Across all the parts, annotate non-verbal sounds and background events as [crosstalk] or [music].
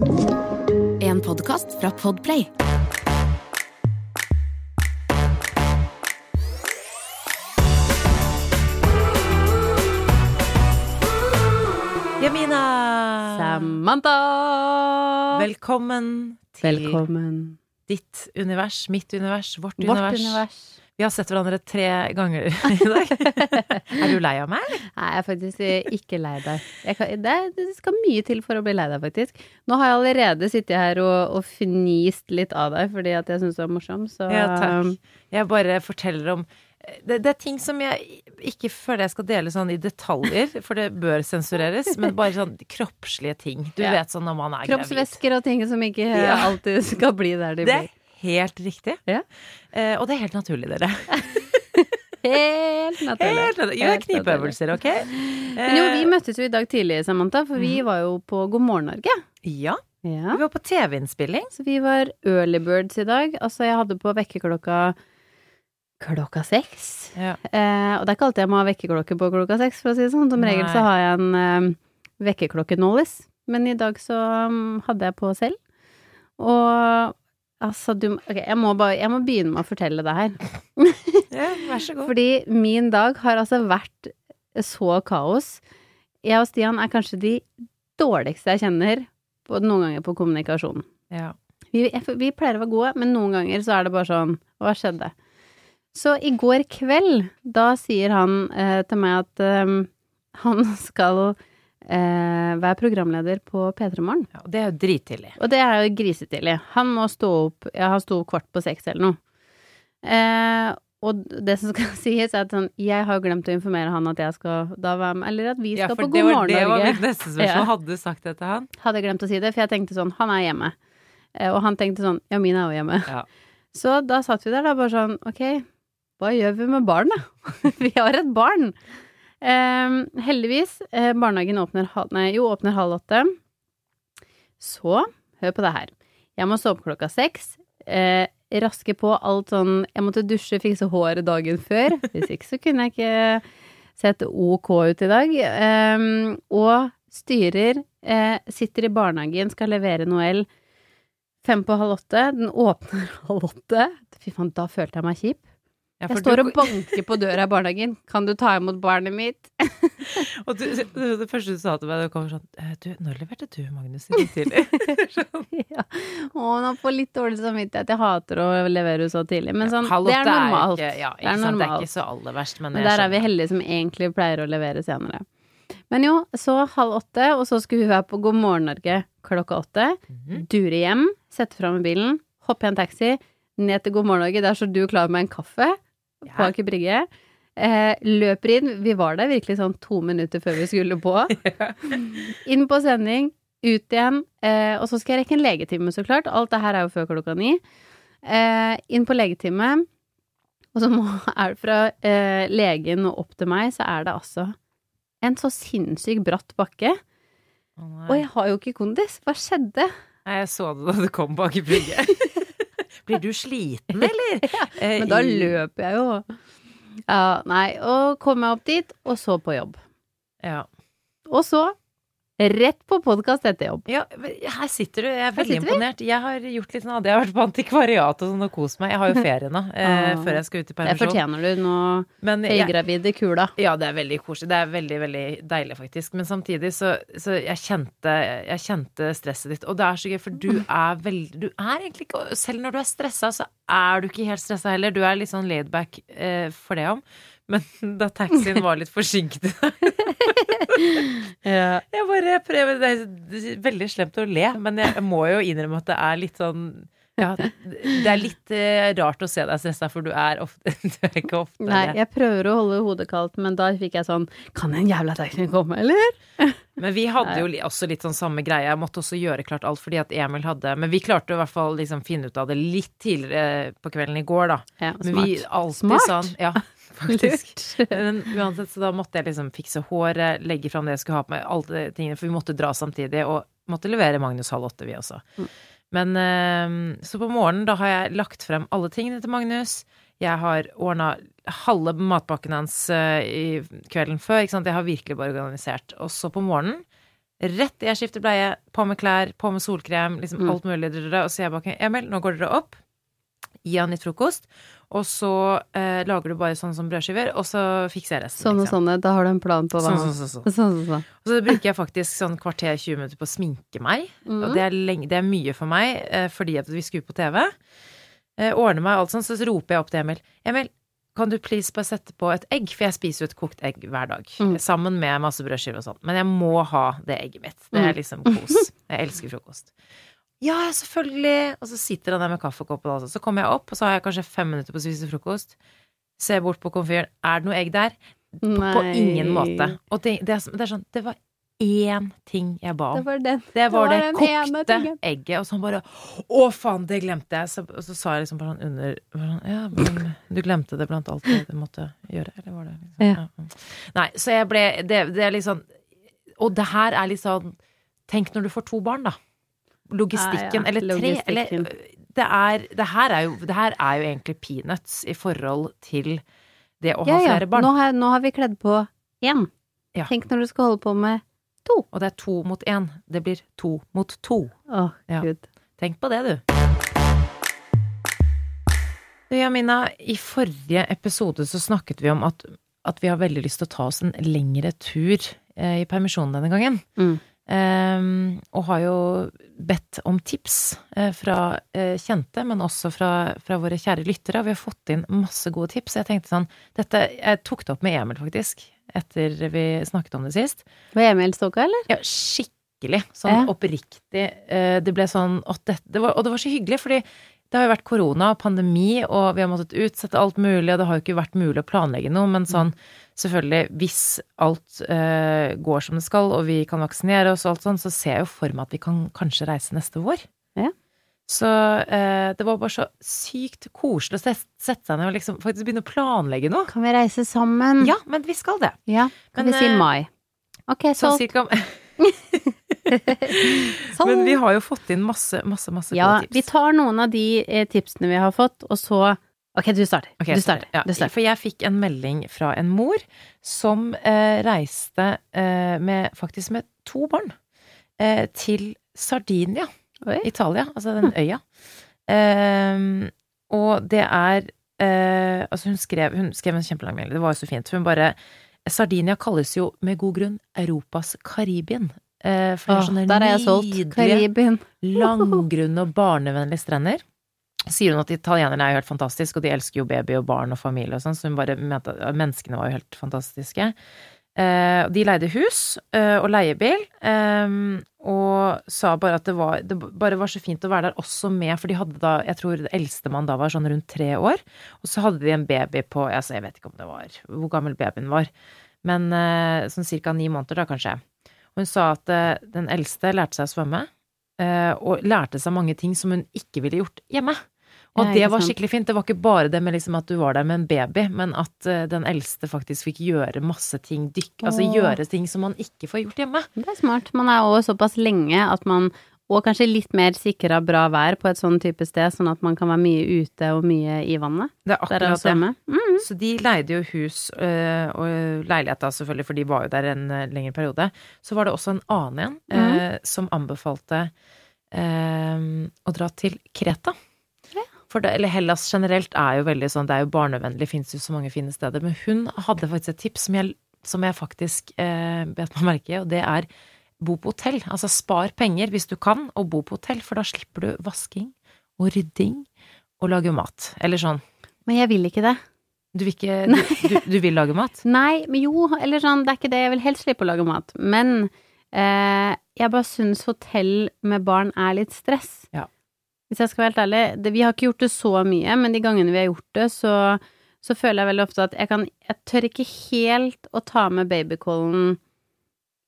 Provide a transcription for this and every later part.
En podkast fra Podplay. Jamina! Samantha! Velkommen til Velkommen. ditt univers, mitt univers, vårt, Vårt univers. univers. Vi har sett hverandre tre ganger [laughs] i dag. er du lei av meg? Nei, jeg er faktisk ikke lei deg. Kan, det, det skal mye til for å bli lei deg, faktisk. Nå har jeg allerede sittet her og, og fnist litt av deg fordi at jeg syns du er morsom, så Ja, takk. Jeg bare forteller om det, det er ting som jeg ikke føler jeg skal dele sånn i detaljer, for det bør sensureres, men bare sånn kroppslige ting. Du Ja. vet sånn når man er gravid. Kroppsvæsker og ting som ikke Ja. alltid skal bli der de Det blir. Helt riktig. Ja. Eh, og det er helt naturlig, dere. [laughs] Helt naturlig. Helt naturlig. Gjør knipeøvelser, ok? Men jo, vi møttes jo i dag tidlig, Samantha, for vi var jo på God morgen Norge. Ja. Ja. Vi var på TV-innspilling. Så vi var early birds i dag. Altså, jeg hadde på vekkerklokka klokka seks. Ja. Eh, og det er ikke alltid jeg må ha vekkerklokke på klokka seks, for å si det sånn. Som regel Nei. så har jeg en eh, vekkerklokkenålis. Men i dag så um, hadde jeg på selv. Og altså, du Ok, jeg må bare Jeg må begynne med å fortelle det her. [laughs] Ja, vær så god. Fordi min dag har altså vært så kaos. Jeg og Stian er kanskje de dårligste jeg kjenner på, noen ganger på kommunikasjon. Ja. Vi, vi pleier å være gode, men noen ganger så er det bare sånn Hva skjedde? Så i går kveld, da sier han eh, til meg at eh, han [laughs] skal eh, være programleder på P3 Morgen. ja. Det er jo drittidlig. Og det er jo grisetidlig. Han må stå opp Ja, han sto opp kvart på seks eller noe. Eh, og det som skal [laughs] sies, er at sånn, jeg har glemt å informere han at jeg skal da være med, eller at vi skal ja, på det God var, morgen det var Norge. mitt neste spørsmål. Ja. Hadde du sagt det til han? Hadde jeg glemt å si det, for jeg tenkte sånn, han er hjemme. Eh, og han tenkte sånn, ja, min er jo hjemme. Ja. [laughs] Så da satt vi der da bare sånn, ok, hva gjør vi med barnet? [laughs] vi har et barn. Eh, heldigvis, eh, barnehagen åpner, nei, jo, åpner halv åtte. Så, hør på det her. Jeg må opp klokka seks. Eh, raske på alt sånn Jeg måtte dusje, fikse håret dagen før. Hvis ikke så kunne jeg ikke sett OK ut i dag. Eh, og styrer, eh, sitter i barnehagen, skal levere Noel fem på halv åtte. Den åpner [laughs] halv åtte. Fy faen, da følte jeg meg kjip. Ja, Jeg står du- og banker på døra i barnehagen. Kan du ta imot barnet mitt? [laughs] Og du, det, det første du sa til meg, det kom sånn «Eh, Du, når leverte du Magnus i dag tidlig? [laughs] [laughs] ja. Å, nå får litt dårlig samvittighet. Jeg hater å levere så tidlig. Men sånn, Halv det er normalt. ikke, ja, det er er sant? Det er ikke så aller verst, men, Men der er vi heldige som egentlig pleier å levere senere. Men jo, så halv åtte, og så skulle hun være på God morgen Norge klokka åtte. Mhm. Dure hjem, sette fra meg bilen, hoppe i en taxi, ned til God morgen Norge. Der står du klar med en kaffe på Ja. Aker Brygge. Eh, løper inn. Vi var der virkelig sånn to minutter før vi skulle på. [laughs] Inn på sending, ut igjen. Eh, og så skal jeg rekke en legetime, så klart. Alt det her er jo før klokka ni. Eh, inn på legetime. Og så må, [laughs] er det fra eh, legen og opp til meg, så er det altså en så sinnssykt bratt bakke. Oh. Og jeg har jo ikke kondis. Hva skjedde? Nei, jeg så det da du kom bak i brygget. [laughs] Blir du sliten, eller? [laughs] ja, Men da løper jeg jo. Ja, nei. Og kom meg opp dit, og så på jobb. Ja. Og så rett på podkast etter jobb. Ja, her sitter du. Jeg er veldig imponert. Jeg har gjort litt sånn Jeg har vært på antikvariat og sånn og kost meg. Jeg har jo ferie nå, eh, [laughs] Ah. før jeg skal ut i Det fortjener du nå, høygravid i kula. ja, det er veldig koselig. Det er veldig, veldig deilig, faktisk. Men samtidig så, så jeg kjente Jeg kjente stresset ditt. Og det er så gøy, for du er veldig Du er egentlig ikke Selv når du er stressa, så er du ikke helt stressa heller. Du er litt sånn laidback eh, for det om. Men [laughs] da taxien var litt forsinket. [laughs] [laughs] Jeg bare prøver Det er veldig slemt å le, men jeg må jo innrømme at det er litt sånn ja, det er litt eh, rart å se deg stressa, for du er ofte [laughs] Du er ikke ofte Nei, det. jeg prøver å holde hodet kaldt, men da fikk jeg sånn Kan en jævla tekniker komme, eller? [laughs] Men vi hadde jo også litt sånn samme greie. Jeg måtte også gjøre klart alt fordi at Emil hadde Men vi klarte i hvert fall liksom finne ut av det litt tidligere på kvelden i går, da. Ja, Men vi alltid Smart. sånn Ja, [laughs] faktisk. Men uansett, så da måtte jeg liksom fikse håret, legge fram det jeg skulle ha på meg, alle tingene, for vi måtte dra samtidig, og måtte levere Magnus halv åtte, vi også. Mm. Men eh, så på morgenen, da har jeg lagt frem alle tingene til Magnus. Jeg har ordna halve matpakken hans eh, i kvelden før, ikke sant. Jeg har virkelig bare organisert. Og så på morgenen Rett jeg skifter bleie, på med klær, på med solkrem, liksom Mm. alt mulig. Og så jeg bak Emil, nå går dere opp. Gi han litt frokost. Og så eh, lager du bare sånn som brødskiver, og så fikser jeg resten. Sånn og liksom. sånne. Da har du en plan på hva Sånn, sånn, sånn, sånn. Sånn, sånn, sånn. Og så bruker jeg faktisk sånn kvarter 20 minutter på å sminke meg. Mm. Og det er, lenge, det er mye for meg, eh, fordi at vi skulle på TV. Eh, ordner meg alt sånn, så roper jeg opp til Emil. Emil, kan du please bare sette på et egg? For jeg spiser jo et kokt egg hver dag. Mm. Sammen med masse brødskiver og sånn. Men jeg må ha det egget mitt. Det Mm. er liksom kos. Jeg elsker frokost. Ja, selvfølgelig! Og så sitter han der med kaffekoppen, altså. Så kommer jeg opp, og så har jeg kanskje fem minutter på å spise frokost. Ser bort på komfyren. Er det noe egg der? På, på ingen måte. Og det, det, er, det er sånn Det var én ting jeg ba Det om. var den. Det var det, kokte egget. Og så han bare Å, faen, det glemte jeg! Så, og så sa jeg liksom bare sånn under sånn, Ja, men du glemte det blant alt det du måtte gjøre, eller var det liksom Ja. Ja. Nei, så jeg ble det, det er sånn Og det her er litt sånn Tenk når du får to barn, da. Logistikken. Ja, ja, Eller tre. Eller det er det her, er jo, det her er jo egentlig peanuts i forhold til det å ha Ja, ha flere barn. Nå har, nå har vi kledd på én. Ja. Tenk når du skal holde på med to. Og det er to mot én. Det blir to mot to. Åh, Ja. gud. Tenk på det, du. Du, Jamina, i forrige episode så snakket vi om at, at vi har veldig lyst til å ta oss en lengre tur eh, i permisjonen denne gangen. Mm. Ehm, og har jo bedt om tips eh, fra eh, kjente, men også fra, fra våre kjære lyttere. Vi har fått inn masse gode tips. Jeg tenkte sånn dette, Jeg tok det opp med Emil, faktisk, etter vi snakket om det sist. Var Emil stoka, eller? Ja, skikkelig. Sånn Ja. oppriktig. Eh, Det ble sånn det, det var, Og det var så hyggelig, fordi det har jo vært korona og pandemi, og vi har måttet utsette alt mulig, og det har jo ikke vært mulig å planlegge noe, men sånn selvfølgelig, hvis alt uh, går som det skal, og vi kan vaksinere oss og alt sånn, så ser jeg jo for meg at vi kan kanskje reise neste vår. Ja. Så uh, det var bare så sykt koselig å sette, seg ned og liksom faktisk begynne å planlegge noe. Kan vi reise sammen? Ja, men vi skal det. Ja, Kan Men, vi si eh, mai? Ok, Sånn så cirka [laughs] [laughs] Sånn. Men vi har jo fått inn masse, masse, masse Ja, gode tips. vi tar noen av de eh, tipsene vi har fått, og så Ok, du starter. Okay, du starter. Ja, du starter. For jeg fikk en melding fra en mor som eh, reiste eh, med, faktisk med to barn eh, til Sardinia, Oi. Italia, altså den øya. Ehm, og det er eh, Altså, hun skrev, hun skrev en kjempelang melding, det var jo så fint. Hun bare Sardinia kalles jo med god grunn Europas Karibien. Eh, for det er sånne der er jeg solgt. Karibien. [laughs] langgrunne og barnevennlige strender. Sier hun at italienerne er jo helt fantastiske, og de elsker jo baby og barn og familie og sånn, så hun bare mente at menneskene var jo helt fantastiske. Eh, de leide hus eh, og leiebil, eh, og sa bare at det var Det bare var så fint å være der også med, for de hadde da Jeg tror eldstemann da var sånn rundt tre år, og så hadde de en baby på Altså, jeg vet ikke om det var Hvor gammel babyen var, men eh, sånn cirka ni måneder, da, kanskje. Hun sa at eh, den eldste lærte seg å svømme, eh, og lærte seg mange ting som hun ikke ville gjort hjemme. Og det var skikkelig fint. Det var ikke bare det med liksom at du var der med en baby, men at eh, den eldste faktisk fikk gjøre masse ting, dykk, altså gjøre ting som man ikke får gjort hjemme. Det er smart. Man er også såpass lenge at man og kanskje litt mer sikra bra vær på et sånn type sted, sånn at man kan være mye ute og mye i vannet. Det er akkurat det. Mm. Så de leide jo hus øh, og leilighet da, selvfølgelig, for de var jo der en øh, lengre periode. Så var det også en annen en -hmm. øh, som anbefalte øh, å dra til Kreta. Ja. For det, eller Hellas generelt er jo veldig sånn, det er jo barnevennlig, fins jo så mange fine steder. Men hun hadde faktisk et tips som jeg, som jeg faktisk eh, bet meg merke i, og det er bo på hotell. Altså spar penger hvis du kan, og bo på hotell, for da slipper du vasking og rydding og lage mat. Eller sånn. Men jeg vil ikke det. Du vil ikke [laughs] Du, du, du vil lage mat? Nei, men jo, eller sånn, det er ikke det. Jeg vil helst slippe å lage mat. Men eh, jeg bare syns hotell med barn er litt stress. Ja. Hvis jeg skal være helt ærlig. Det, vi har ikke gjort det så mye, men de gangene vi har gjort det, så, så føler jeg veldig ofte at jeg kan Jeg tør ikke helt å ta med babycallen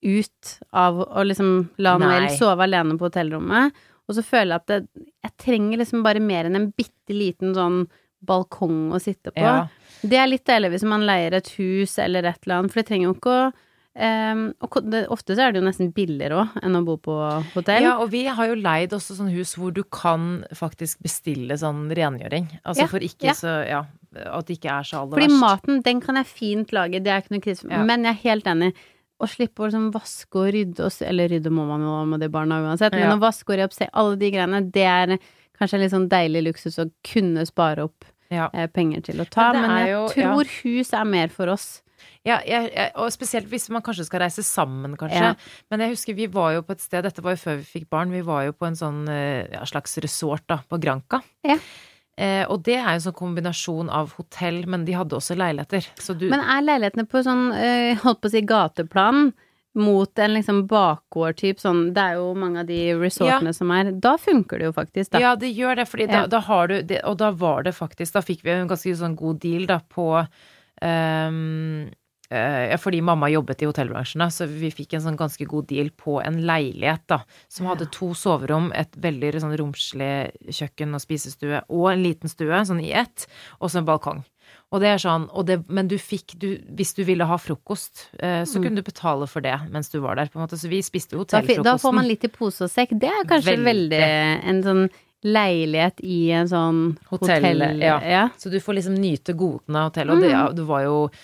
ut av å liksom la Noel sove alene på hotellrommet. Og så føler jeg at det, jeg trenger liksom bare mer enn en bitte liten sånn balkong å sitte på. Ja. Det er litt deilig hvis man leier et hus eller et eller annet, for det trenger jo ikke å Um, og det, Ofte så er det jo nesten billigere òg enn å bo på hotell. ja, og vi har jo leid også sånn hus hvor du kan faktisk bestille sånn rengjøring. Altså Ja, for ikke ja. så Ja, at det ikke er så aller Fordi verst. maten, den kan jeg fint lage, det er ikke noe krise. Ja. Men jeg er helt enig. Å slippe å liksom vaske og rydde og Eller rydde må man jo med de barna uansett, men Ja. å vaske og rydde opp se alle de greiene, det er kanskje en litt sånn deilig luksus å kunne spare opp Ja. eh, penger til å ta. Men Men, jeg jo- tror hus er mer for oss. Ja, jeg, jeg, og spesielt hvis man kanskje skal reise sammen, kanskje. Ja. Men jeg husker vi var jo på et sted, dette var jo før vi fikk barn, vi var jo på en sånn eh, ja, slags resort da, på Granca. Ja. Eh, og det er jo en sånn kombinasjon av hotell, men de hadde også leiligheter. Så du Men er leilighetene på sånn, eh, holdt på å si gateplan, mot en liksom bakgård-type sånn Det er jo mange av de resortene som er Da funker det jo faktisk, da. Ja, det gjør det, fordi Ja. da, har du det, Og da var det faktisk Da fikk vi en ganske sånn god deal da på ja, fordi mamma jobbet i hotellbransjen, så vi fikk en sånn ganske god deal på en leilighet, da. Som hadde to soverom, et veldig sånn romslig kjøkken og spisestue, og en liten stue, sånn i ett, og så en balkong. Og det er sånn, og det, men du fikk, du, hvis du ville ha frokost, eh, så Mm. kunne du betale for det mens du var der, på en måte. Så vi spiste hotellfrokosten. Da, da får man litt i pose og sekk. Det er kanskje veldig, Veldig. en sånn leilighet i en sånn Hotell, hotell... ja. ja. Så du får liksom nyte godene av hotellet. Og det, Mm. ja, det var jo eh,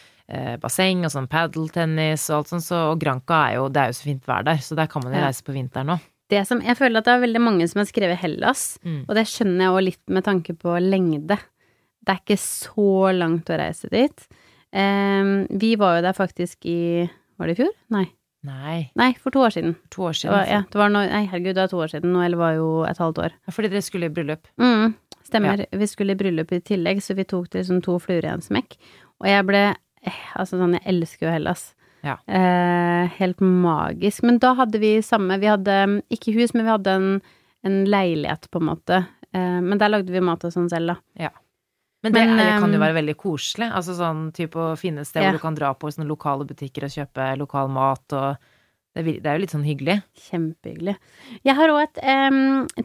basseng og sånn padeltennis og alt sånt, så, og Granca er jo Det er jo så fint vær der, så der kan man jo reise på vinteren òg. Det som, jeg føler at det er veldig mange som har skrevet Hellas, Mm. og det skjønner jeg òg litt med tanke på lengde. Det er ikke så langt å reise dit. Um, vi var jo der faktisk i Var det i fjor? Nei. Nei, Nei, for to år siden. to år Det siden. var, ja, det var nå, nei, herregud, det er to år siden. Noel var jo et halvt år. Fordi dere skulle i bryllup. Mm, stemmer. Vi skulle i bryllup i tillegg, så vi tok liksom to fluer i en smekk. Og jeg ble eh, Altså sånn, jeg elsker jo Hellas. Ja. Eh, helt magisk. Men da hadde vi samme Vi hadde mm, ikke hus, men vi hadde en, en leilighet, på en måte. Eh, men der lagde vi mat og sånn selv, da. Men det, Men, er, det kan jo um, være veldig koselig. Altså sånn type å finne et sted Ja. hvor du kan dra på sånne lokale butikker og kjøpe lokal mat og det, er, det er jo litt sånn hyggelig. Kjempehyggelig. Jeg har òg et em,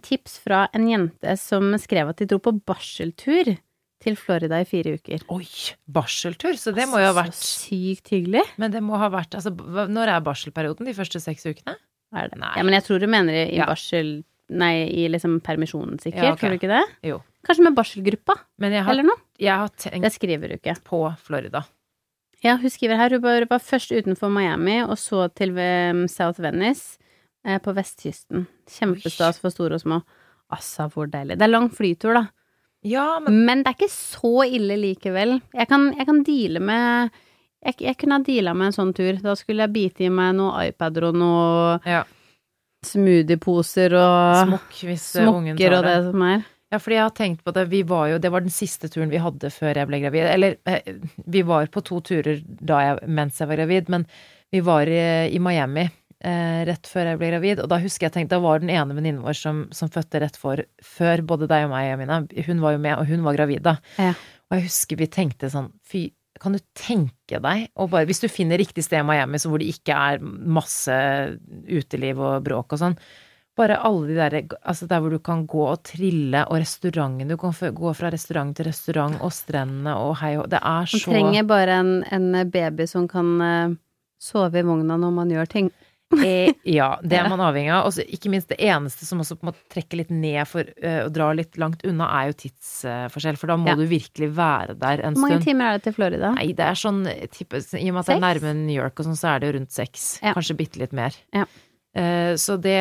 tips fra en jente som skrev at de dro på barseltur til Florida i fire uker. Oi! Barseltur! Så det må jo ha vært Så sykt hyggelig. Men det må ha vært Altså, når er barselperioden? De første seks ukene? Er det? Nei. Ja, men jeg tror du mener i Ja. barsel Nei, i liksom permisjonen, sikkert. Ja, okay. Tror du ikke det? Jo. Kanskje med barselgruppa, har, eller noe? jeg har tenkt Det skriver du ikke. på Florida. Ja, hun skriver her hun var, var først utenfor Miami, og så til um, South Venice eh, på vestkysten. Kjempestas for store og små. Altså, hvor deilig. Det er lang flytur, da. Ja, men Men det er ikke så ille likevel. Jeg kan, jeg kan deale med jeg, jeg kunne ha deala med en sånn tur. Da skulle jeg bite i meg noen iPader og noe Ja. smoothieposer og smokk hvis eh, ungen smokker tar og det. som er. Ja, fordi jeg har tenkt på det. Vi var jo Det var den siste turen vi hadde før jeg ble gravid. Eller, eh, vi var på to turer jeg, mens jeg var gravid, men vi var i, i Miami eh, rett før jeg ble gravid, og da husker jeg tenkte Da var den ene venninnen vår som, som fødte rett for før både deg og meg, Amina. Hun var jo med, og hun var gravid da. Ja. Og jeg husker vi tenkte sånn Fy, kan du tenke deg og bare, Hvis du finner riktig sted i Miami, så hvor det ikke er masse uteliv og bråk og sånn, bare alle de der Altså der hvor du kan gå og trille, og restauranten Du kan gå fra restaurant til restaurant, og strendene og hei og Det er Man trenger bare en, en baby som kan eh, sove i vogna når man gjør ting. [laughs] eh, Ja, det er man avhengig av. Og ikke minst det eneste som også på en måte trekker litt ned for uh, å dra litt langt unna, er jo tidsforskjell. For da må Ja. du virkelig være der en stund. Hvor mange timer er det til Florida? Nei, det er sånn type, I og med at det er nærme New York og sånn, så er det jo rundt seks. Ja. Kanskje bitte litt mer. Ja. Eh, så det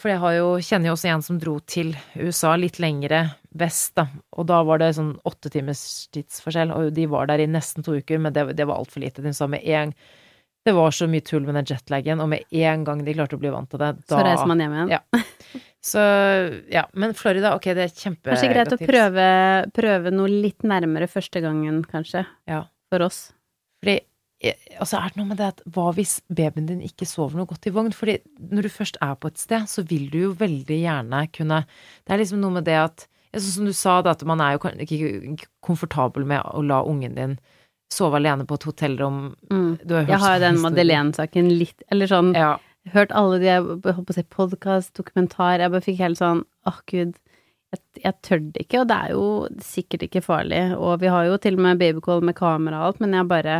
For jeg har jo, kjenner jo også en som dro til USA litt lengre vest, da. Og da var det sånn åtte timers tidsforskjell, og de var der i nesten to uker, men det, det var altfor lite. De sa med en Det var så mye tull med den jetlagen, og med en gang de klarte å bli vant til det, da Så reiser man hjem igjen. Ja. Så ja. Men Florida, ok, det er kjempegodt Kanskje greit å prøve, prøve noe litt nærmere første gangen, kanskje. Ja. For oss. Fordi eh, altså er det noe med det at hva hvis babyen din ikke sover noe godt i vogn? Fordi når du først er på et sted, så vil du jo veldig gjerne kunne Det er liksom noe med det at Sånn som du sa, da, at man er jo ikke komfortabel med å la ungen din sove alene på et hotellrom. Mm. Jeg har jo den. Madeleine-saken litt Eller sånn Ja. Hørt alle de jeg holdt på å si podkast, dokumentar Jeg bare fikk helt sånn Åh, gud. Jeg, jeg tør det ikke, og det er jo sikkert ikke farlig. Og vi har jo til og med babycall med kamera og alt, men jeg bare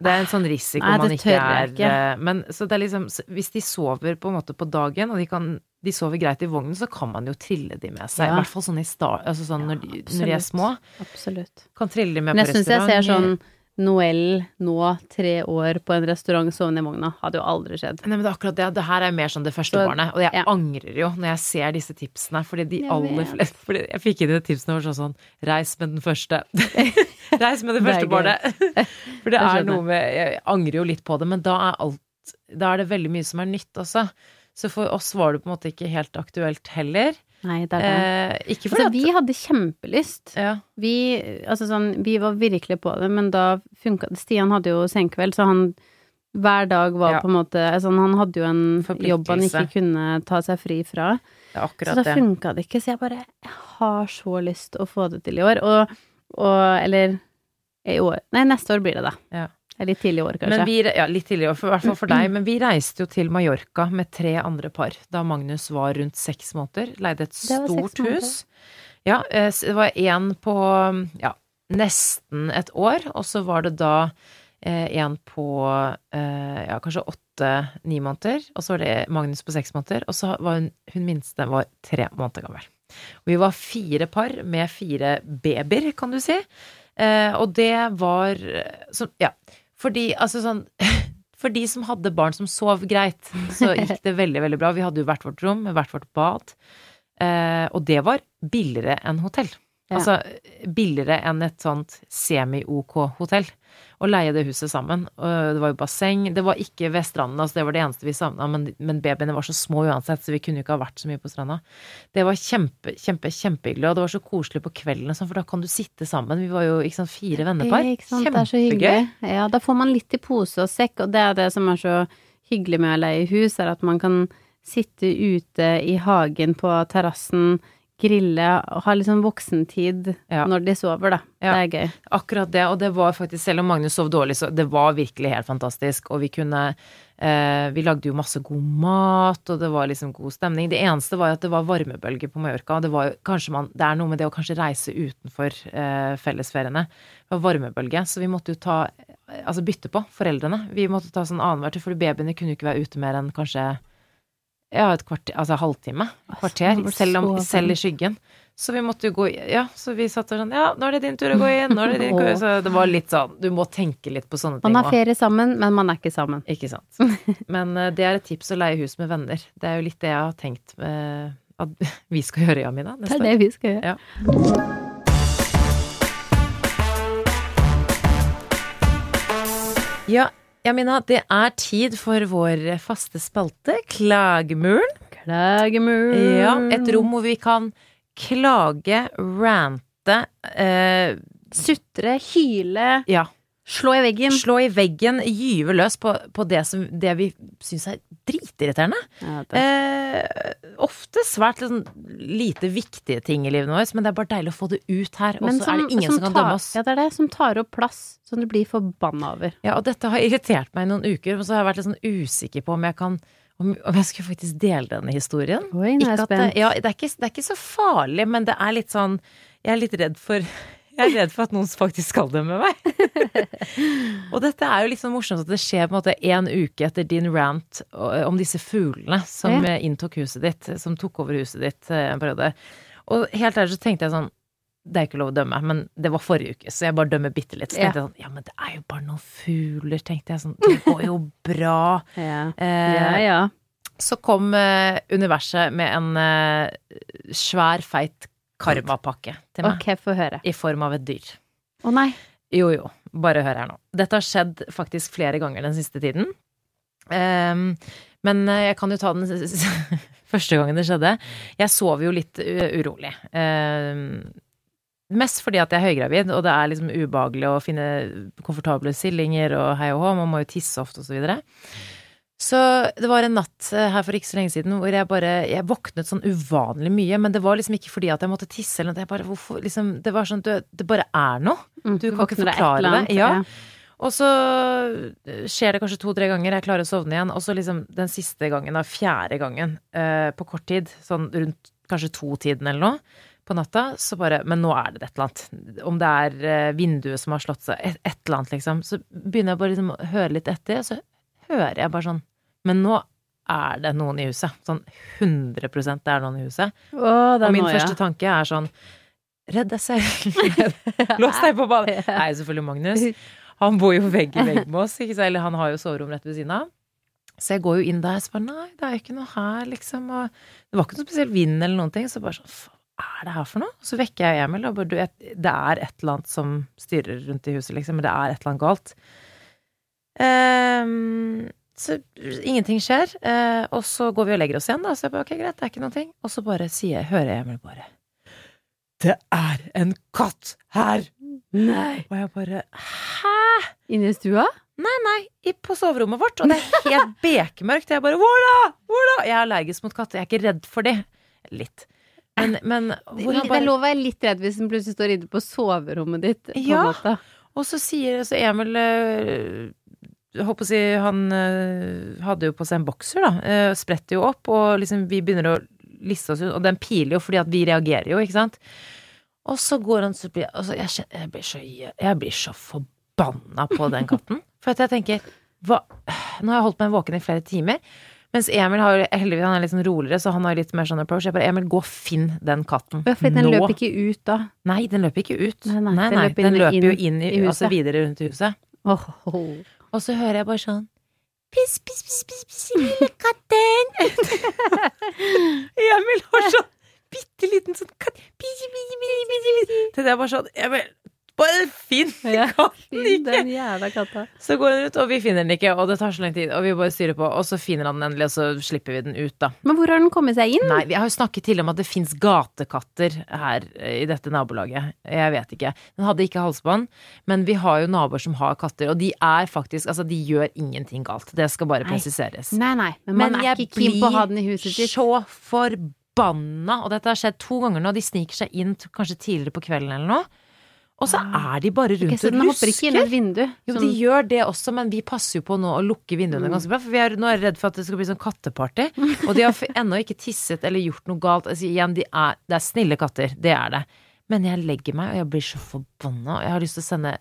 Det er en sånn risiko Nei, man ikke er ikke. eh, Men så det er liksom Hvis de sover på en måte på dagen, og de kan de sover greit i vognen, så kan man jo trille de med seg. Ja. I hvert fall sånn i start, altså sånn når, de, når de er små. Absolutt. Kan trille de med Men på jeg syns jeg ser sånn Noel nå, tre år på en restaurant, sovende i vogna. Hadde jo aldri skjedd. Nei, men det er akkurat det. Det her er mer sånn det første Så- barnet. Og jeg ja. angrer jo når jeg ser disse tipsene, fordi de Jeg aller fleste Fordi jeg fikk inn de tipsene og var sånn Reis med den første. [laughs] Reis med det første det barnet. [laughs] For det er noe med Jeg angrer jo litt på det, men da er alt Da er det veldig mye som er nytt også. Så for oss var det på en måte ikke helt aktuelt heller. Nei, det er det. Eh, ikke fordi Altså, vi hadde kjempelyst. ja. Vi, altså sånn, vi var virkelig på det, men da funka det. Stian hadde jo senkveld, så han hver dag var Ja. på en måte altså, Han hadde jo en jobb han ikke kunne ta seg fri fra. Det er Så da funka det ikke. Så jeg bare jeg har så lyst å få det til i år. Og, og eller i år Nei, neste år blir det, da. Ja. Litt tidlig i år, kanskje. Men vi, ja, litt tidligere, år, i hvert fall for deg. Men vi reiste jo til Mallorca med tre andre par da Magnus var rundt seks måneder. Leide et stort hus. Ja, eh, det var én på ja, nesten et år, og så var det da eh, en på eh, ja, kanskje åtte-ni måneder, og så var det Magnus på seks måneder, og så var hun, hun minste var tre måneder gammel. Og vi var fire par med fire babyer, kan du si. Eh, og det var så, Ja, fordi altså sånn [laughs] For de som hadde barn som sov greit, så [laughs] gikk det veldig, veldig bra. Vi hadde jo hvert vårt rom med hvert vårt bad. Eh, og det var billigere enn hotell. Ja. Altså billigere enn et sånt semi-OK hotell. Å leie det huset sammen. Og det var jo basseng. Det var ikke ved stranden, altså det var det eneste vi savna, men, men babyene var så små uansett, så vi kunne jo ikke ha vært så mye på stranda. Det var kjempe, kjempe, kjempehyggelig, og det var så koselig på kvelden, og for da kan du sitte sammen. Vi var jo ikke sant, fire vennepar. Kjempegøy. så. Ja, da får man litt i pose og sekk, og det er det som er så hyggelig med å leie hus, er at man kan sitte ute i hagen på terrassen, grille og ha litt sånn voksentid Ja. når de sover, da. Ja. Det er gøy. Akkurat det, og det var faktisk, selv om Magnus sov dårlig, så det var virkelig helt fantastisk. Og vi kunne eh, Vi lagde jo masse god mat, og det var liksom god stemning. Det eneste var at det var varmebølge på Mallorca. og Det var kanskje man Det er noe med det å kanskje reise utenfor eh, fellesferiene. Det var varmebølge, så vi måtte jo ta Altså bytte på foreldrene. Vi måtte ta sånn annenhver tur, for babyene kunne jo ikke være ute mer enn kanskje ja, et kvarter, altså halvtime. Kvarter. Selv, om, selv i skyggen. Så vi måtte jo gå Ja, så vi satt der sånn Ja, nå er det din tur å gå inn, nå er det din tur Så det var litt sånn Du må tenke litt på sånne ting Man har ferie sammen, men man er ikke sammen. Ikke sant. [laughs] Men eh, det er et tips å leie hus med venner. Det er jo litt det jeg har tenkt eh, at [laughs] vi skal gjøre, Jamina. Det er det vi skal gjøre. Ja. Ja, Jamina, det er tid for vår faste spalte, Klagemuren. Klagemuren. Ja, et rom hvor vi kan klage, rante, eh, Sutre, hyle, ja, slå i veggen. slå i veggen, gyve løs på, på det, som, det vi syns er dritirriterende. Ja. Eh, ofte svært liksom, lite viktige ting i livet vårt, men det er bare deilig å få det ut her, og så er det ingen som, kan tar, dømme oss. Ja, det er det. Som tar opp plass, som du blir forbanna over. Ja, og dette har irritert meg i noen uker, og så har jeg vært litt sånn usikker på om jeg kan om, om jeg skulle faktisk dele denne historien. Oi, nå er jeg det, spent. ja, det, er ikke, det er ikke så farlig, men det er litt sånn Jeg er litt redd for jeg er redd for at noen faktisk skal dømme meg. [laughs] og dette er jo litt sånn morsomt at det skjer på en måte en uke etter din rant om disse fuglene som Ja. eh, inntok huset ditt, som tok over huset ditt eh, en periode. Og helt ærlig så tenkte jeg sånn det er ikke lov å dømme, men det var forrige uke, så jeg bare dømmer bitte litt. Så Ja. tenkte jeg sånn, ja, men det er jo bare noen fugler, tenkte jeg sånn. Det går jo bra. [laughs] Ja, Eh, ja. ja. så kom eh, universet med en eh, svær, feit karmapakke til meg. Ok, få høre. I form av et dyr. Å nei. Jo, jo, bare hør her nå. Dette har skjedd faktisk flere ganger den siste tiden. Um, men eh, jeg kan jo ta den [laughs] første gangen det skjedde. Jeg sov jo litt u- urolig. Um, mest fordi at jeg er høygravid, og det er liksom ubehagelig å finne komfortable sillinger og hei og hå, man må jo tisse ofte og så videre. Så det var en natt eh, her for ikke så lenge siden hvor jeg bare Jeg våknet sånn uvanlig mye, men det var liksom ikke fordi at jeg måtte tisse eller noe. Jeg bare, hvorfor, liksom, det var sånn, det, det bare er noe. Mm, Du kan ikke forklare det, annet, ja. Og så eh, skjer det kanskje to-tre ganger, jeg klarer å sovne igjen, og så liksom den siste gangen, da, fjerde gangen, eh, på kort tid, sånn rundt kanskje to-tiden eller noe, på natta, så bare Men nå er det et eller annet. Om det er eh, vinduet som har slått seg, et, et eller annet, liksom. Så begynner jeg bare liksom å høre litt etter, og så hører jeg bare sånn Men nå er det noen i huset. Sånn 100% det er noen i huset. Å, det Og min noia. første tanke er sånn Redd deg selv. [laughs] Lås deg på badet. Nei, selvfølgelig Magnus. Han bor jo vegg i vegg med oss, ikke sant? eller han har jo soverom rett ved siden av. Så jeg går jo inn der og bare nei, det er jo ikke noe her, liksom. Og det var ikke noe spesiell vind eller noen ting. Så bare sånn, hva er det her for noe? Så vekker jeg Emil og bare du, det er et eller annet som styrer rundt i huset, liksom. Men det er et eller annet galt. Ehm, så ingenting skjer. Eh, og så går vi og legger oss igjen, da. Så jeg bare ok, greit, det er ikke noe ting. Og så bare sier hører jeg Emil bare Det er en katt her! Nei. Og jeg bare Hæ? Inne i stua? Nei, nei, i, på soverommet vårt. Og det er helt [laughs] bekmørkt. Jeg bare Hvor da? Hvor da? Jeg er allergisk mot katter. Jeg er ikke redd for de. Litt. Men, men hvor han Det er lov å være litt redd hvis den plutselig står inne på soverommet ditt. På Ja. Og så sier så Emil øh, Jeg håper å si Han øh, hadde jo på seg en bokser, da. øh, spretter jo opp, og liksom vi begynner å liste oss ut, og den piler jo fordi at vi reagerer jo, ikke sant. Og så går han så blir altså, jeg, jeg, blir så, jeg blir så forbanna på den katten. [laughs] For at jeg tenker hva, Nå har jeg holdt meg våken i flere timer. Mens Emil har heldigvis han er litt sånn roligere, så han har litt mer sånn approach. Jeg bare Emil, gå og finn den katten. Ja, fordi den nå. løper ikke ut da. Nei, den løper ikke ut. Nei, Nei, nei, den den løper løper, inn- jo inn i, i huset. altså videre rundt i huset. Oh, åh. Og så hører jeg bare sånn Piss, piss, piss, piss, piss, lille katten. Emil har sånn bitte liten sånn katt Piss, piss, piss, piss, piss. Det er bare sånn Emil, bare finn Ja, katten Finn ikke! den jævla katta. Så går den ut, og vi finner den ikke, og det tar så lang tid, og vi bare styrer på, og så finner han den endelig, og så slipper vi den ut, da. Men hvor har den kommet seg inn? Nei, vi har jo snakket til om at det fins gatekatter her eh, i dette nabolaget. Jeg vet ikke. Den hadde ikke halsbånd, men vi har jo naboer som har katter, og de er faktisk Altså, de gjør ingenting galt. Det skal bare Nei. presiseres. Nei, nei, men man er ikke keen på å ha den i huset sitt. så forbanna, og dette har skjedd to ganger nå. De sniker seg inn kanskje tidligere på kvelden eller noe. Og så er de bare rundt så og et vindu? Jo, som- de gjør det også, men vi passer jo på nå å lukke vinduene Mm. ganske bra. For vi er, nå er jeg redd for at det skal bli sånn katteparty. Og de har ennå ikke tisset eller gjort noe galt. Altså, igjen, de er, det er snille katter, det er det. Men jeg legger meg, og jeg blir så forbanna. og Jeg har lyst til å sende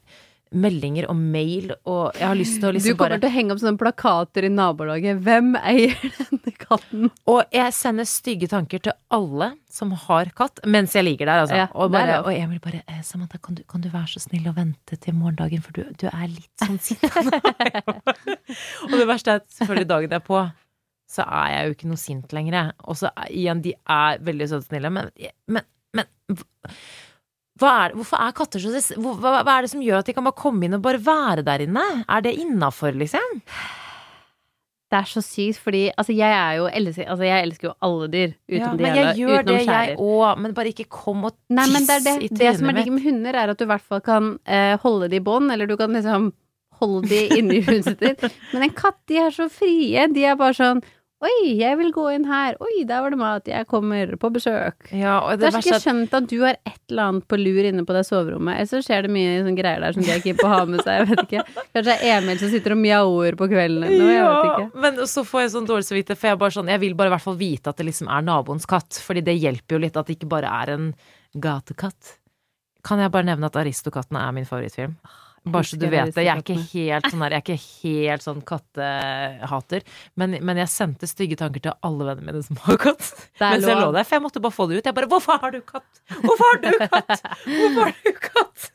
meldinger og mail, og jeg har lyst til å Du liksom kommer bare til å henge opp sånne plakater i nabolaget. Hvem eier [laughs] denne katten? Og jeg sender stygge tanker til alle som har katt, mens jeg ligger der, altså. Ja, og, er bare, og Emil bare eh, Samantha, kan du, kan du være så snill å vente til morgendagen, for du, du er litt sånn sittende. [laughs] og det verste er at selvfølgelig dagen derpå så er jeg jo ikke noe sint lenger. Og så er- igjen, de er veldig søte og snille, men, men, men hva er, hvorfor er katter så hva, hva er det som gjør at de kan bare komme inn og bare være der inne? Er det innafor, liksom? Det er så sykt, fordi altså, jeg er jo altså, jeg elsker jo alle dyr, Ja, utenom de men jeg gjør det, jeg òg. Men bare ikke kom og Nei, men det er det. i Det som er trynet digg med hunder, er at du i hvert fall kan eh, holde de i bånd, eller du kan liksom holde de inni huset ditt. Men en katt, de er så frie. De er bare sånn Oi, jeg vil gå inn her. Oi, der var det mat. Jeg kommer på besøk. Ja, og Det det er ikke skjønt at du har et eller annet på lur inne på det soverommet. Eller så skjer det mye sånn greier der som de er keen på å ha med seg. Jeg vet ikke. Kanskje det er Emil som sitter og mjauer på kvelden eller noe. Jeg vet ikke. men så får jeg sånn dårlig samvittighet, for jeg, bare sånn, jeg vil bare i hvert fall vite at det liksom er naboens katt. Fordi det hjelper jo litt at det ikke bare er en gatekatt. Kan jeg bare nevne at Aristokattene er min favorittfilm? Bare så du vet det. Jeg er ikke helt sånn her, jeg er ikke helt sånn kattehater. Men, men jeg sendte stygge tanker til alle vennene mine som har katt. Mens jeg lå der, for jeg måtte bare få det ut. Jeg bare 'Hvorfor har du katt? Hvorfor har du katt? Hvorfor har du katt?'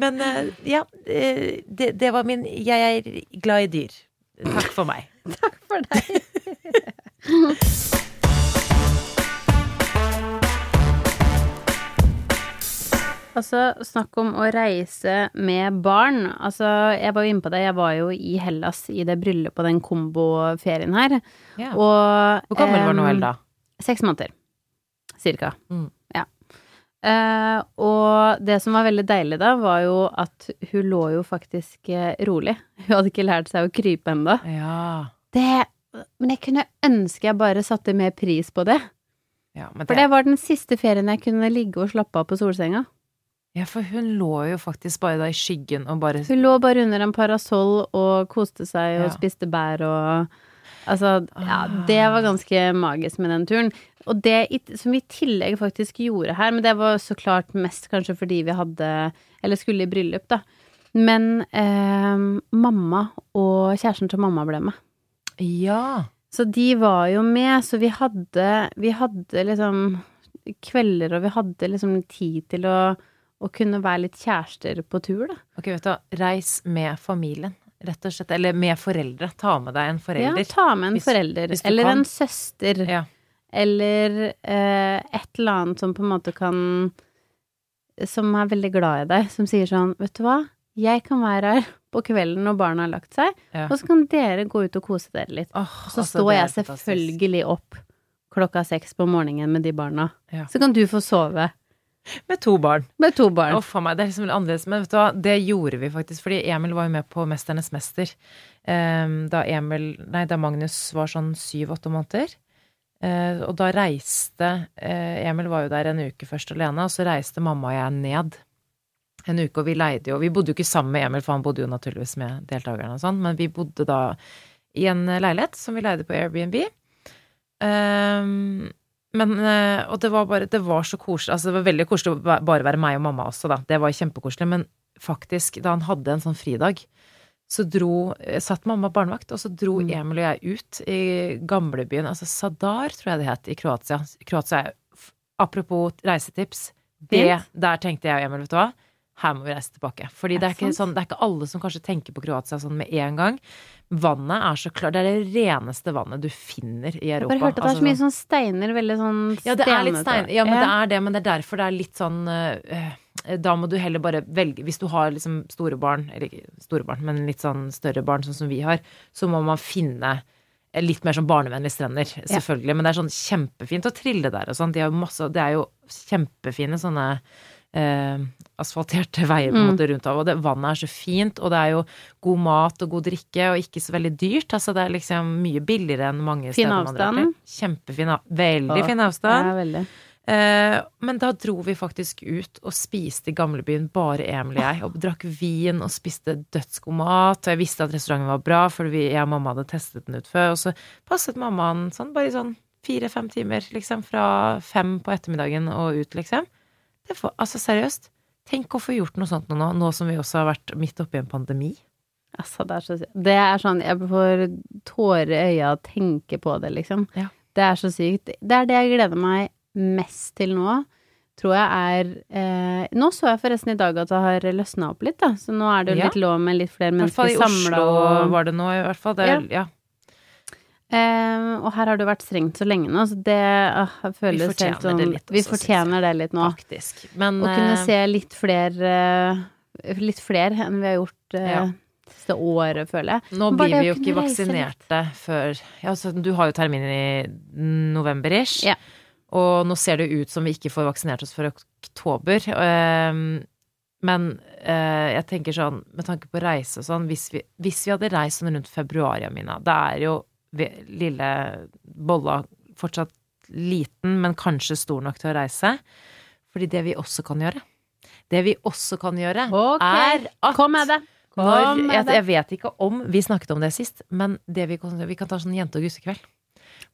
Men eh, ja, eh, det, det var min Jeg er glad i dyr. Takk for meg. [laughs] Takk For deg. [laughs] Altså, snakk om å reise med barn. Altså, jeg var jo inne på det, jeg var jo i Hellas i det bryllupet og den komboferien her. Ja. Og Hvor gammel var Noel da? Seks måneder. Cirka. Mm. Ja. Eh, og det som var veldig deilig da, var jo at hun lå jo faktisk eh, rolig. [laughs] Hun hadde ikke lært seg å krype ennå. Ja. Det Men jeg kunne ønske jeg bare satte mer pris på det. Ja, men For det var den siste ferien jeg kunne ligge og slappe av på solsenga. Ja, for hun lå jo faktisk bare da i skyggen og bare Hun lå bare under en parasoll og koste seg og Ja. spiste bær og Altså, ja, Ah. det var ganske magisk med den turen. Og det som vi i tillegg faktisk gjorde her, men det var så klart mest kanskje fordi vi hadde Eller skulle i bryllup, da. Men eh, mamma og kjæresten til mamma ble med. Ja. Så de var jo med, så vi hadde, vi hadde liksom kvelder, og vi hadde liksom tid til å, å kunne være litt kjærester på tur, da. Ok, vet du hva. Reis med familien, rett og slett. Eller med foreldre. Ta med deg en forelder. Ja, ta med en Hvis- forelder. hvis Eller kan. en søster. Ja. Eller eh, et eller annet som på en måte kan Som er veldig glad i deg, som sier sånn Vet du hva, jeg kan være her på kvelden når barna har lagt seg, Ja. og så kan dere gå ut og kose dere litt. Oh, Så altså, står jeg selvfølgelig opp klokka seks på morgenen med de barna. Ja. Så kan du få sove Med to barn. med to barn. Uff a meg, det er liksom litt annerledes. Men vet du hva, det gjorde vi faktisk. Fordi Emil var jo med på Mesternes mester. um, da Emil Nei, da Magnus var sånn syv-åtte måneder. Uh, og da reiste uh, Emil var jo der en uke først alene, og så reiste mamma og jeg ned en uke, og vi leide jo Vi bodde jo ikke sammen med Emil, for han bodde jo naturligvis med deltakerne og sånn, men vi bodde da i en leilighet som vi leide på Airbnb. Ehm, men eh, Og det var bare Det var så koselig. Altså, det var veldig koselig å bare være meg og mamma også, da. Det var kjempekoselig. Men faktisk, da han hadde en sånn fridag, så dro eh, Satt mamma barnevakt, og så dro Mm. Emil og jeg ut i gamlebyen, altså Sadar, tror jeg det het, i Kroatia. Kroatia er Apropos reisetips. Det, der tenkte jeg og Emil, vet du hva. Her må vi reise tilbake. Fordi det Er ikke sånn, det er ikke alle som kanskje tenker på Kroatia sånn med en gang. Vannet er så klart Det er det reneste vannet du finner i Jeg Europa. har bare hørt at det er Altså så mye sånn- sånn steiner, veldig sånn ja, det er litt stenete. stein. Ja, men det er det, men det er derfor det er litt sånn øh, Da må du heller bare velge Hvis du har liksom store barn, eller ikke store barn, men litt sånn større barn, sånn som vi har, så må man finne litt mer sånn barnevennlige strender, selvfølgelig. Men det er sånn kjempefint å trille der og sånn. De Det er jo kjempefine sånne eh, asfalterte veier på en Mm. måte rundt av, og det, vannet er så fint, og det er jo god mat og god drikke, og ikke så veldig dyrt. Altså det er liksom mye billigere enn mange Fin steder man drar til. Kjempefin avstand. Veldig fin avstand. Ja, veldig. Eh, men da dro vi faktisk ut og spiste i gamlebyen, bare Emil og jeg, og drakk vin og spiste dødsgod mat. Og jeg visste at restauranten var bra, for vi, jeg og mamma hadde testet den ut før. Og så passet mammaen sånn, bare i sånn fire-fem timer, liksom, fra fem på ettermiddagen og ut, liksom. Det var, altså seriøst, tenk å få gjort noe sånt nå, nå som vi også har vært midt oppi en pandemi. Altså, det er så sykt. Det er sånn Jeg får tårer i øya av å tenke på det, liksom. Ja. Det er så sykt. Det er det jeg gleder meg mest til nå, tror jeg er eh, Nå så jeg forresten i dag at det har løsna opp litt, da. Så nå er det jo Ja. litt lov med litt flere I hvert fall i Oslo og... var det nå, i hvert fall. Det, Ja. ja. Eh, og her har det vært strengt så lenge nå, så det ah, føles helt fortjener sånn det litt Vi fortjener det litt nå. Faktisk. Men Å kunne eh, se litt flere Litt flere enn vi har gjort eh, Ja. siste året, føler jeg. Nå blir vi jo ikke vaksinerte før ja, altså, Du har jo termin i november-ish. Ja. Og nå ser det ut som vi ikke får vaksinert oss før oktober. Ehm, men jeg tenker sånn, med tanke på reise og sånn, hvis vi, hvis vi hadde reist sånn rundt februar, Jamina, Det er jo vi, lille bolla fortsatt liten, men kanskje stor nok til å reise. Fordi det vi også kan gjøre, det vi også kan gjøre, okay. er at Kom med det! Kom når, med jeg, jeg vet ikke om vi snakket om det sist, men det vi, kan, vi kan ta sånn jente- og guttekveld.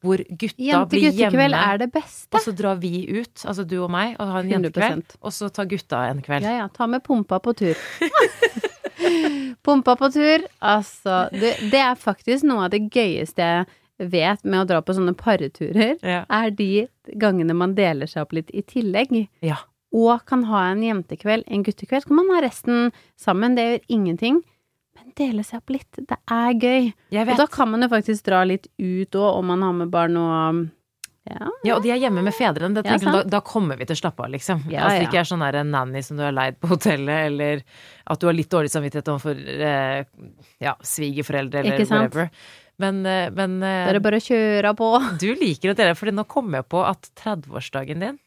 Hvor gutta blir Jente-guttekveld hjemme, er det beste. og så drar vi ut, altså du og meg, og har en jentekveld. Og så tar gutta en kveld. Ja ja, ta med pumpa på tur. [laughs] [laughs] pumpa på tur, altså det, det er faktisk noe av det gøyeste jeg vet med å dra på sånne parreturer, Ja. er de gangene man deler seg opp litt i tillegg. Ja. Og kan ha en jentekveld, en guttekveld. Så kan man ha resten sammen, det gjør ingenting. Men dele seg opp litt, det er gøy. Og da kan man jo faktisk dra litt ut òg, om man har med barn og Ja. Ja, og de er hjemme med fedrene. Ja, da, da kommer vi til å slappe av, liksom. Ja, altså, det ikke er sånn der en nanny som du har leid på hotellet, eller at du har litt dårlig samvittighet overfor eh, ja, svigerforeldre, eller whatever. Men, eh, men eh, Da er det bare å kjøre på. [laughs] du liker å dele, for nå kom jeg på at 30-årsdagen din,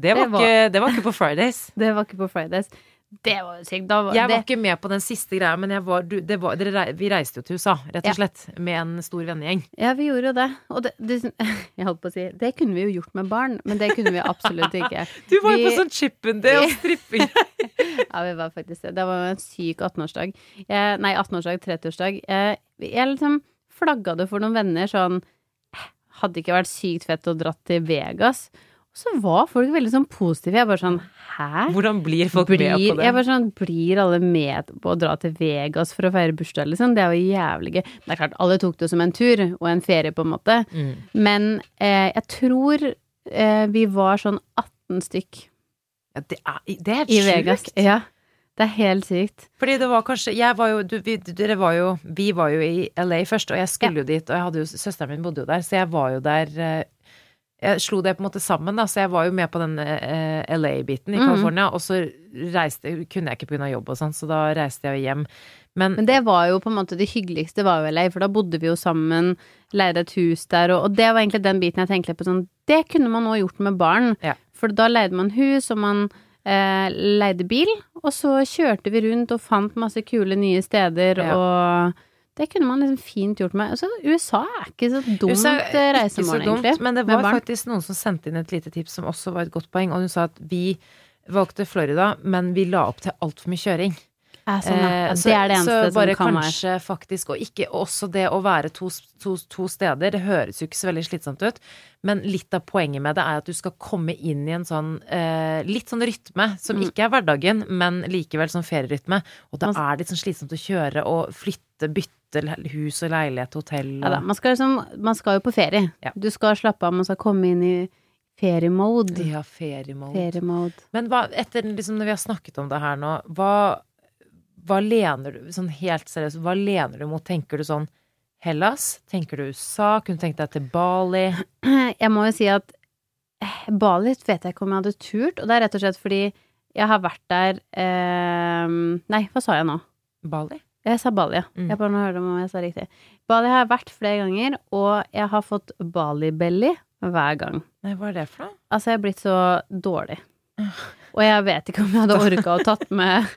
det var, Det var- Ikke, det var ikke på Fridays. [laughs] Det var ikke på Fridays. Det var jo sykt. Da var Jeg det ikke med på den siste greia, men jeg var, du, det var, rei- vi reiste jo til USA, rett og slett, med en stor vennegjeng. Ja, vi gjorde jo det. Og det, det [laughs] Jeg holdt på å si Det kunne vi jo gjort med barn, men det kunne vi absolutt ikke. [laughs] Du var jo Vi- på sånn chippendale og [laughs] stripping. Ja, vi var faktisk det. Det var en syk 18-årsdag. Nei, 18-årsdag, 30-årsdag. Jeg, jeg liksom flagga det for noen venner sånn Hadde ikke vært sykt fett å dratt til Vegas. Så var folk veldig sånn positive. Jeg bare sånn Hæ? Hvordan blir folk Blir, med på det? jeg bare sånn, blir alle med på å dra til Vegas for å feire bursdag, liksom? Det er jo jævlig gøy. Men det er klart, alle tok det som en tur, og en ferie, på en måte. Mm. Men eh, jeg tror eh, vi var sånn 18 stykk Ja, det, er, det er i Vegas. Ja. Det er helt sykt. Fordi det var kanskje Jeg var jo du, vi, Dere var jo Vi var jo i LA først, og jeg skulle jo dit, og jeg hadde jo Søsteren min bodde jo der, så jeg var jo der eh, Jeg slo det på en måte sammen, da, så jeg var jo med på den eh, LA-biten i Mhm. California, og så reiste Kunne jeg ikke pga. jobb og sånn, så da reiste jeg hjem. Men, Men det var jo på en måte det hyggeligste var jo LA, for da bodde vi jo sammen, leide et hus der, og, og det var egentlig den biten jeg tenkte på sånn Det kunne man nå gjort med barn. Ja. For da leide man hus, og man eh, leide bil, og så kjørte vi rundt og fant masse kule nye steder, Ja. og det kunne man liksom fint gjort med Altså, USA er ikke så dumt eh, reisemål, så dumt, egentlig. Men det var faktisk noen som sendte inn et lite tips som også var et godt poeng, og hun sa at vi valgte Florida, men vi la opp til altfor mye kjøring. Sånn, ja. Eh, så- det er det eneste så bare som kan være. kanskje faktisk, og ikke også det å være to, to, to steder, det høres jo ikke så veldig slitsomt ut, men litt av poenget med det er at du skal komme inn i en sånn eh, litt sånn rytme, som Mm. ikke er hverdagen, men likevel sånn ferierytme, og da er det litt sånn slitsomt å kjøre og flytte, bytte hus og leilighet, hotell Ja da, man skal liksom Man skal jo på ferie. Ja. Du skal slappe av, man skal komme inn i feriemode. Ja, feriemode. Feriemode. Men hva, etter liksom når vi har snakket om det her nå, hva, hva lener du, sånn helt seriøst, hva lener du mot? Tenker du sånn Hellas? Tenker du USA? Kunne du tenkt deg til Bali? [clears throat] Jeg må jo si at eh, Bali vet jeg ikke om jeg hadde turt, og det er rett og slett fordi jeg har vært der eh, Nei, hva sa jeg nå? Bali? Jeg sa Bali, ja. Mm. Jeg bare nå hørte om jeg sa riktig. Bali har jeg vært flere ganger, og jeg har fått Bali-belly hver gang. Nei, hva er det for noe? Altså, jeg er blitt så dårlig. Og jeg vet ikke om jeg hadde orka å tatt med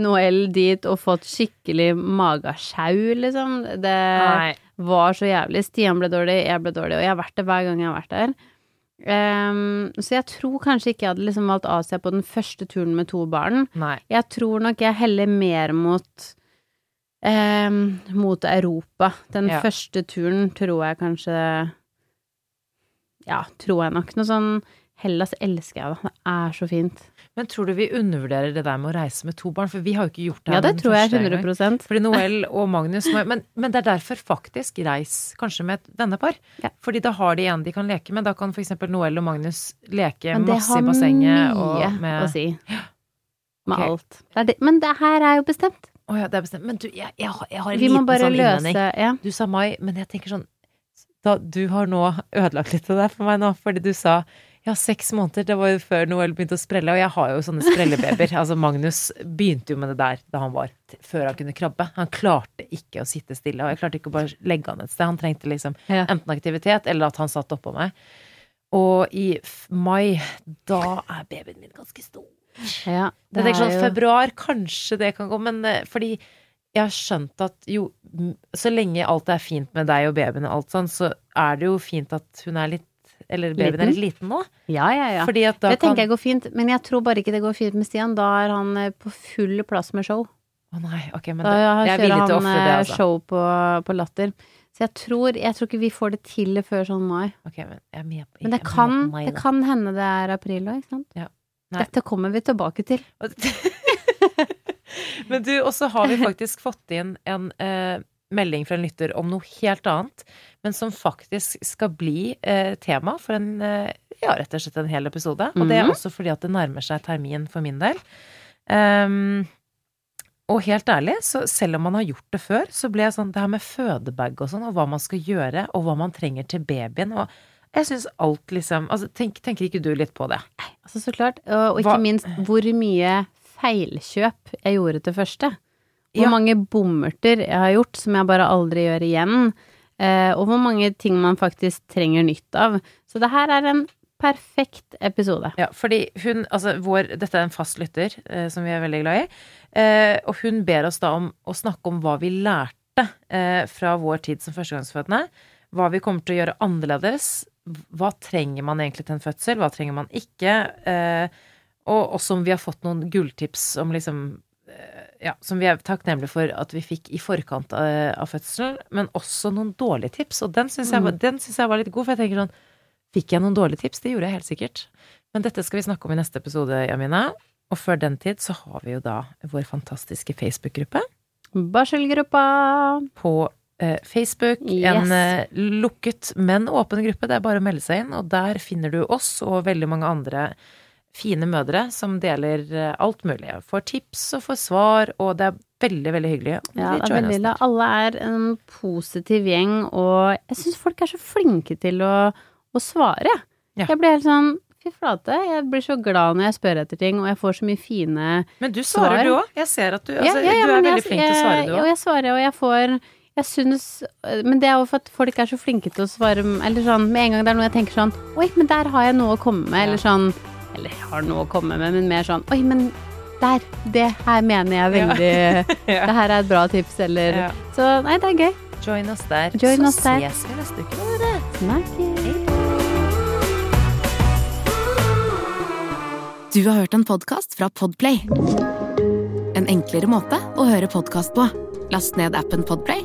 Noel dit og fått skikkelig magesjau, liksom. Det Nei. var så jævlig. Stian ble dårlig, jeg ble dårlig, og jeg har vært det hver gang jeg har vært der. Um, så jeg tror kanskje ikke jeg hadde liksom valgt Asia på den første turen med to barn. Nei. Jeg tror nok jeg heller mer mot ehm, mot Europa. Den Ja. første turen tror jeg kanskje Ja, tror jeg nok. Noe sånn Hellas elsker jeg, da. Det er så fint. Men tror du vi undervurderer det der med å reise med to barn? For vi har jo ikke gjort det Ja, det tror jeg 100% Fordi Noel og Magnus men, men det er derfor faktisk reis kanskje med et vennepar. Ja. Fordi da har de en de kan leke med. Da kan eksempel Noel og Magnus leke masse i bassenget. Men det har mye med, å si. Med okay. alt. Det det. Men det her er jo bestemt. Å ja, det er bestemt. Men du, jeg, jeg, har- jeg har en Vi må liten bare sånn løse innvending. Ja. Du sa mai, men jeg tenker sånn da, Du har nå ødelagt litt av det for meg nå, fordi du sa ja, seks måneder, det var jo før Noel begynte å sprelle, og jeg har jo sånne sprellebabyer. [laughs] altså, Magnus begynte jo med det der da han var før han kunne krabbe. Han klarte ikke å sitte stille, og jeg klarte ikke å bare legge han et sted. Han trengte liksom Ja. enten aktivitet, eller at han satt oppå meg. Og i f mai, da er babyen min ganske stor. Ja. det er sånn, jo- februar, kanskje det kan gå, men eh, fordi jeg har skjønt at jo, så lenge alt er fint med deg og babyen og alt sånn, så er det jo fint at hun er litt, eller babyen er litt liten nå. Ja, ja, ja. Da det kan tenker jeg går fint, men jeg tror bare ikke det går fint med Stian. Da er han eh, på full plass med show. Å nei, ok, men Da det, jeg er villig til å ofre det, eh, altså. show på, på Latter. Så jeg tror, jeg tror ikke vi får det til før sånn mai. Okay, men jeg med på Men det kan, det kan hende det er april òg, ikke sant? Ja. Nei. Dette kommer vi tilbake til. [laughs] Men du, og så har vi faktisk fått inn en eh, melding fra en lytter om noe helt annet, men som faktisk skal bli eh, tema for en, eh, ja, rett og slett en hel episode. Og det er Mhm. også fordi at det nærmer seg termin for min del. Um, og helt ærlig, så selv om man har gjort det før, så ble jeg sånn Det her med fødebag og sånn, og hva man skal gjøre, og hva man trenger til babyen, og jeg syns alt liksom Altså, tenk, tenker ikke du litt på det? Nei, Altså, så klart. Og, og ikke Hva- minst hvor mye feilkjøp jeg gjorde til første. Hvor Ja. mange bommerter jeg har gjort som jeg bare aldri gjør igjen. Eh, og hvor mange ting man faktisk trenger nytt av. Så det her er en perfekt episode. Ja, fordi hun, altså vår, dette er en fast lytter eh, som vi er veldig glad i, eh, og hun ber oss da om å snakke om hva vi lærte eh, fra vår tid som førstegangsfødende. Hva vi kommer til å gjøre annerledes. Hva trenger man egentlig til en fødsel, hva trenger man ikke? Eh, og også om vi har fått noen gulltips om liksom eh, ja, som vi er takknemlige for at vi fikk i forkant av, av fødselen, men også noen dårlige tips. Og den syns jeg, mm. jeg var litt god, for jeg tenker sånn Fikk jeg noen dårlige tips? Det gjorde jeg helt sikkert. Men dette skal vi snakke om i neste episode, Jamina. Og før den tid så har vi jo da vår fantastiske Facebook-gruppe Barselgruppa! på eh, Facebook. Yes. En eh, lukket, men åpen gruppe. Det er bare å melde seg inn, og der finner du oss og veldig mange andre fine mødre som deler eh, alt mulig. Får tips og får svar, og det er veldig, veldig hyggelig. Ja, det er veldig oss Alle er en positiv gjeng, og jeg syns folk er så flinke til å, å svare. Ja. Jeg blir helt sånn Fy flate, jeg blir så glad når jeg spør etter ting, og jeg får så mye fine svar. Men du svarer Svar. du òg. Jeg ser at du, altså, ja, ja, du er veldig jeg- flink til å svare, du Og òg. jeg svarer, og jeg får Jeg syns Men det er jo for at folk er så flinke til å svare Eller sånn med en gang det er noe jeg tenker sånn Oi, men der har jeg noe å komme med, Ja. eller sånn Eller jeg har noe å komme med, men mer sånn Oi, men der! Det her mener jeg veldig [laughs] Ja. Det her er et bra tips, eller Ja. Så nei, det er gøy. Join oss der. Join så oss der. ses vi neste uke. dere. Snakkes. Du har hørt en podkast fra Podplay. En enklere måte å høre podkast på. Last ned appen Podplay,